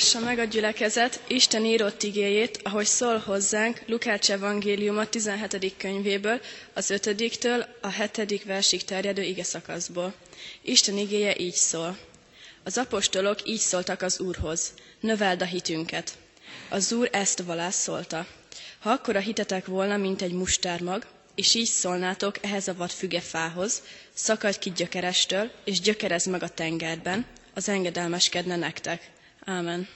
Hallgassa meg a gyülekezet Isten írott igéjét, ahogy szól hozzánk Lukács evangéliuma 17. könyvéből, az 5-től a 7. versig terjedő ige szakaszból. Isten igéje így szól. Az apostolok így szóltak az Úrhoz, növeld a hitünket. Az Úr ezt valászolta. Ha akkor a hitetek volna, mint egy mustármag, és így szólnátok ehhez a vad fügefához, szakadj ki gyökerestől, és gyökerez meg a tengerben, az engedelmeskedne nektek. Ámen.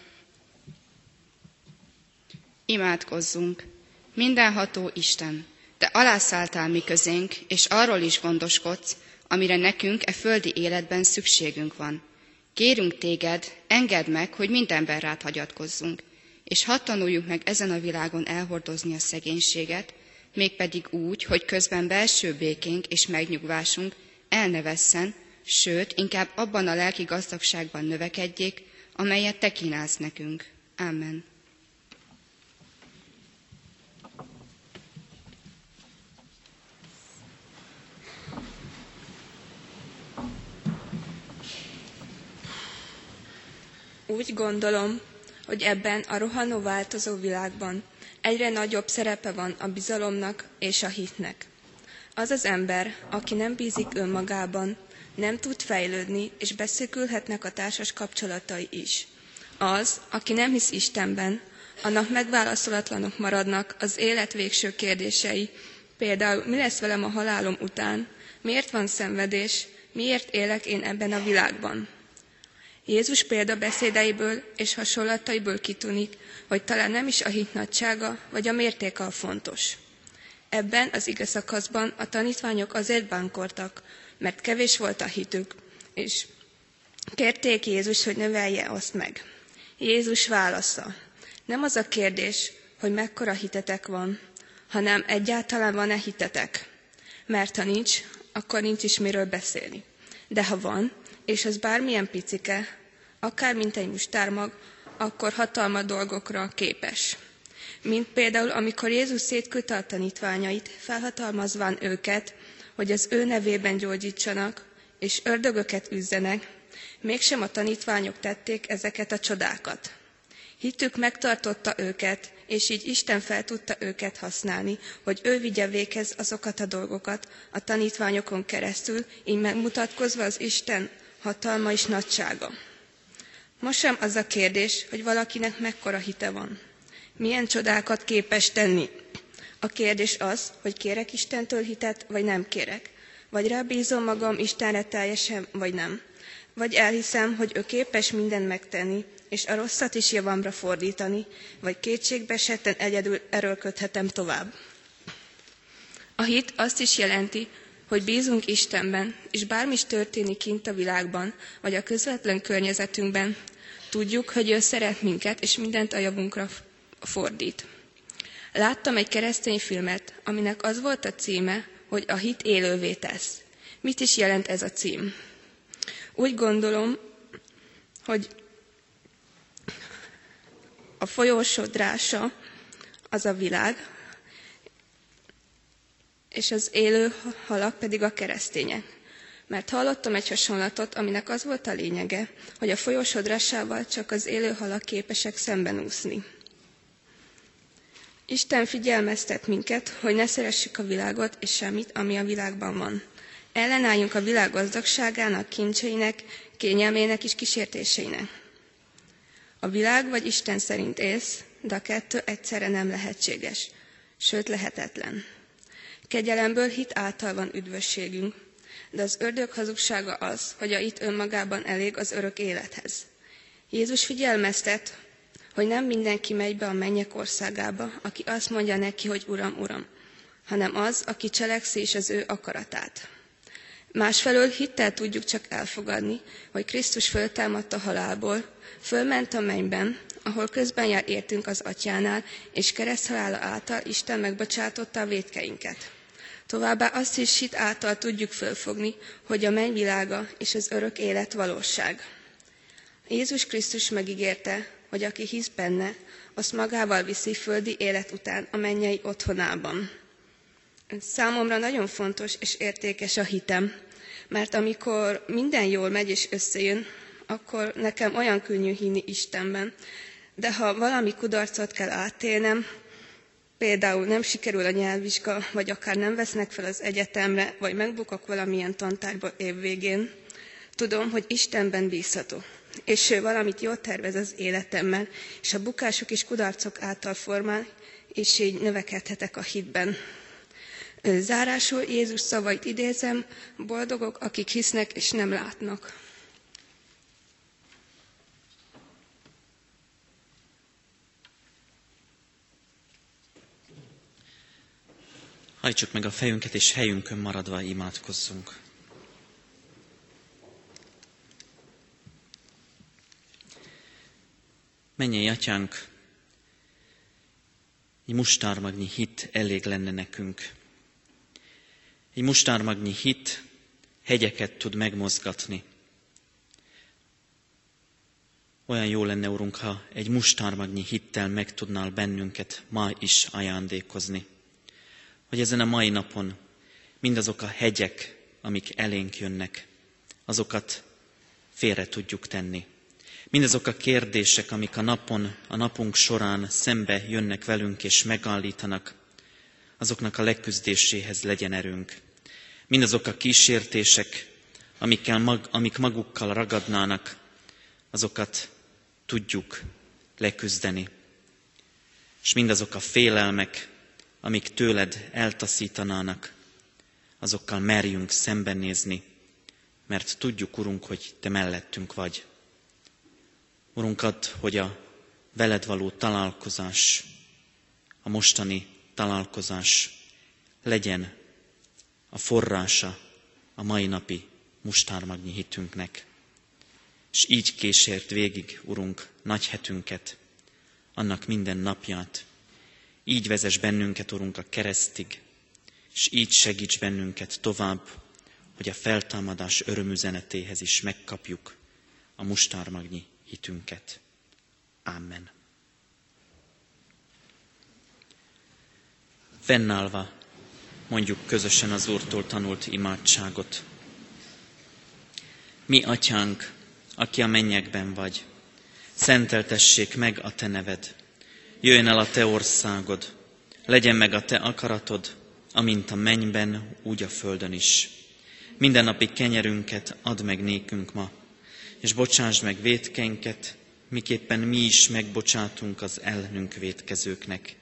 Imádkozzunk! Mindenható Isten, Te alászálltál mi közénk, és arról is gondoskodsz, amire nekünk e földi életben szükségünk van. Kérünk Téged, engedd meg, hogy minden ember rád hagyatkozzunk, és hadd tanuljuk meg ezen a világon elhordozni a szegénységet, mégpedig úgy, hogy közben belső békénk és megnyugvásunk el ne vesszen, sőt, inkább abban a lelki gazdagságban növekedjék, amelyet Te kínálsz nekünk. Amen. Úgy gondolom, hogy ebben a rohanó változó világban egyre nagyobb szerepe van a bizalomnak és a hitnek. Az az ember, aki nem bízik önmagában, nem tud fejlődni, és beszűkülhetnek a társas kapcsolatai is. Az, aki nem hisz Istenben, annak megválaszolatlanok maradnak az élet végső kérdései, például mi lesz velem a halálom után, miért van szenvedés, miért élek én ebben a világban. Jézus példabeszédeiből és hasonlataiból kitűnik, hogy talán nem is a hit nagysága vagy a mértéke a fontos. Ebben az ige szakaszban a tanítványok azért bánkortak, mert kevés volt a hitük, és kérték Jézus, hogy növelje azt meg. Jézus válasza. Nem az a kérdés, hogy mekkora hitetek van, hanem egyáltalán van-e hitetek. Mert ha nincs, akkor nincs is miről beszélni. De ha van, és az bármilyen picike, akár mint egy mustármag, akkor hatalma dolgokra képes. Mint például, amikor Jézus szétküldte a tanítványait, felhatalmazván őket, hogy az ő nevében gyógyítsanak, és ördögöket üzzenek, mégsem a tanítványok tették ezeket a csodákat. Hitük megtartotta őket, és így Isten fel tudta őket használni, hogy ő vigye véghez azokat a dolgokat a tanítványokon keresztül, így megmutatkozva az Isten hatalma és nagysága. Most sem az a kérdés, hogy valakinek mekkora hite van. Milyen csodákat képes tenni. A kérdés az, hogy kérek Istentől hitet, vagy nem kérek. Vagy rábízom magam Istenre teljesen, vagy nem. Vagy elhiszem, hogy ő képes mindent megtenni, és a rosszat is javamra fordítani, vagy kétségbe esetten egyedül erőlködhetem tovább. A hit azt is jelenti, hogy bízunk Istenben, és bármi is történik kint a világban, vagy a közvetlen környezetünkben, tudjuk, hogy ő szeret minket, és mindent a javunkra fordít. Láttam egy keresztény filmet, aminek az volt a címe, hogy a hit élővé tesz. Mit is jelent ez a cím? Úgy gondolom, hogy a folyósodrása az a világ, és az élő halak pedig a keresztények. Mert hallottam egy hasonlatot, aminek az volt a lényege, hogy a folyósodrásával csak az élő halak képesek szembenúszni. Isten figyelmeztet minket, hogy ne szeressük a világot és semmit, ami a világban van. Ellenálljunk a világ gazdagságának, kincseinek, kényelmének és kísértéseinek. A világ vagy Isten szerint élsz, de a kettő egyszerre nem lehetséges, sőt lehetetlen. Kegyelemből hit által van üdvösségünk, de az ördög hazugsága az, hogy a itt önmagában elég az örök élethez. Jézus figyelmeztet, hogy nem mindenki megy be a mennyek országába, aki azt mondja neki, hogy Uram, Uram, hanem az, aki cselekszi is az ő akaratát. Másfelől hittel tudjuk csak elfogadni, hogy Krisztus föltámadt a halálból, fölment a mennyben, ahol közben jár értünk az atyánál, és kereszthalála által Isten megbocsátotta a védkeinket. Továbbá azt is hit által tudjuk fölfogni, hogy a mennyvilága és az örök élet valóság. Jézus Krisztus megígérte, hogy aki hisz benne, azt magával viszi földi élet után a mennyei otthonában. Számomra nagyon fontos és értékes a hitem, mert amikor minden jól megy és összejön, akkor nekem olyan könnyű hinni Istenben. De ha valami kudarcot kell átélnem, például nem sikerül a nyelvvizsga, vagy akár nem vesznek fel az egyetemre, vagy megbukok valamilyen tantárba évvégén, tudom, hogy Istenben bízhatok, és valamit jól tervez az életemmel, és a bukások és kudarcok által formál, és így növekedhetek a hitben. Zárásul Jézus szavait idézem, boldogok, akik hisznek és nem látnak. Hajtsuk meg a fejünket, és helyünkön maradva imádkozzunk. Menjél, atyánk, egy mustármagnyi hit elég lenne nekünk. Egy mustármagnyi hit hegyeket tud megmozgatni. Olyan jó lenne, Urunk, ha egy mustármagnyi hittel meg tudnál bennünket ma is ajándékozni. Hogy ezen a mai napon mindazok a hegyek, amik elénk jönnek, azokat félre tudjuk tenni. Mindazok a kérdések, amik a napon, a napunk során szembe jönnek velünk és megállítanak, azoknak a leküzdéséhez legyen erőnk. Mindazok a kísértések, amikkel mag, amik magukkal ragadnának, azokat tudjuk leküzdeni. És mindazok a félelmek, amik tőled eltaszítanának, azokkal merjünk szembenézni, mert tudjuk, Urunk, hogy Te mellettünk vagy. Urunk, add, hogy a veled való találkozás, a mostani találkozás legyen a forrása a mai napi mustármagnyi hitünknek. És így kísért végig, Urunk, nagy hetünket, annak minden napját. Így vezes bennünket, Urunk, a keresztig, és így segíts bennünket tovább, hogy a feltámadás örömüzenetéhez is megkapjuk a mustármagnyi hitünket. Amen. Fennállva mondjuk közösen az Úrtól tanult imádságot. Mi, Atyánk, aki a mennyekben vagy, szenteltessék meg a Te neved, jöjjön el a Te országod, legyen meg a Te akaratod, amint a mennyben, úgy a földön is. Minden napi kenyerünket add meg nékünk ma, és bocsáss meg védkeinket, miképpen mi is megbocsátunk az ellenünk védkezőknek.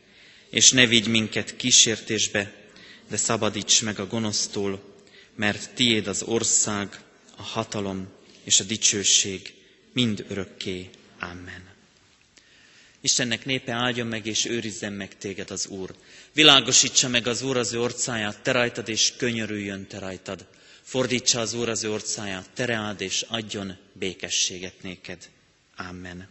És ne vigy minket kísértésbe, de szabadíts meg a gonosztól, mert tiéd az ország, a hatalom és a dicsőség mind örökké. Amen. Istennek népe áldjon meg és őrizzen meg téged az Úr. Világosítsa meg az Úr az ő orcáját, te rajtad, és könyörüljön te rajtad. Fordítsa az Úr az ő orcáját, tereád és adjon békességet néked. Amen.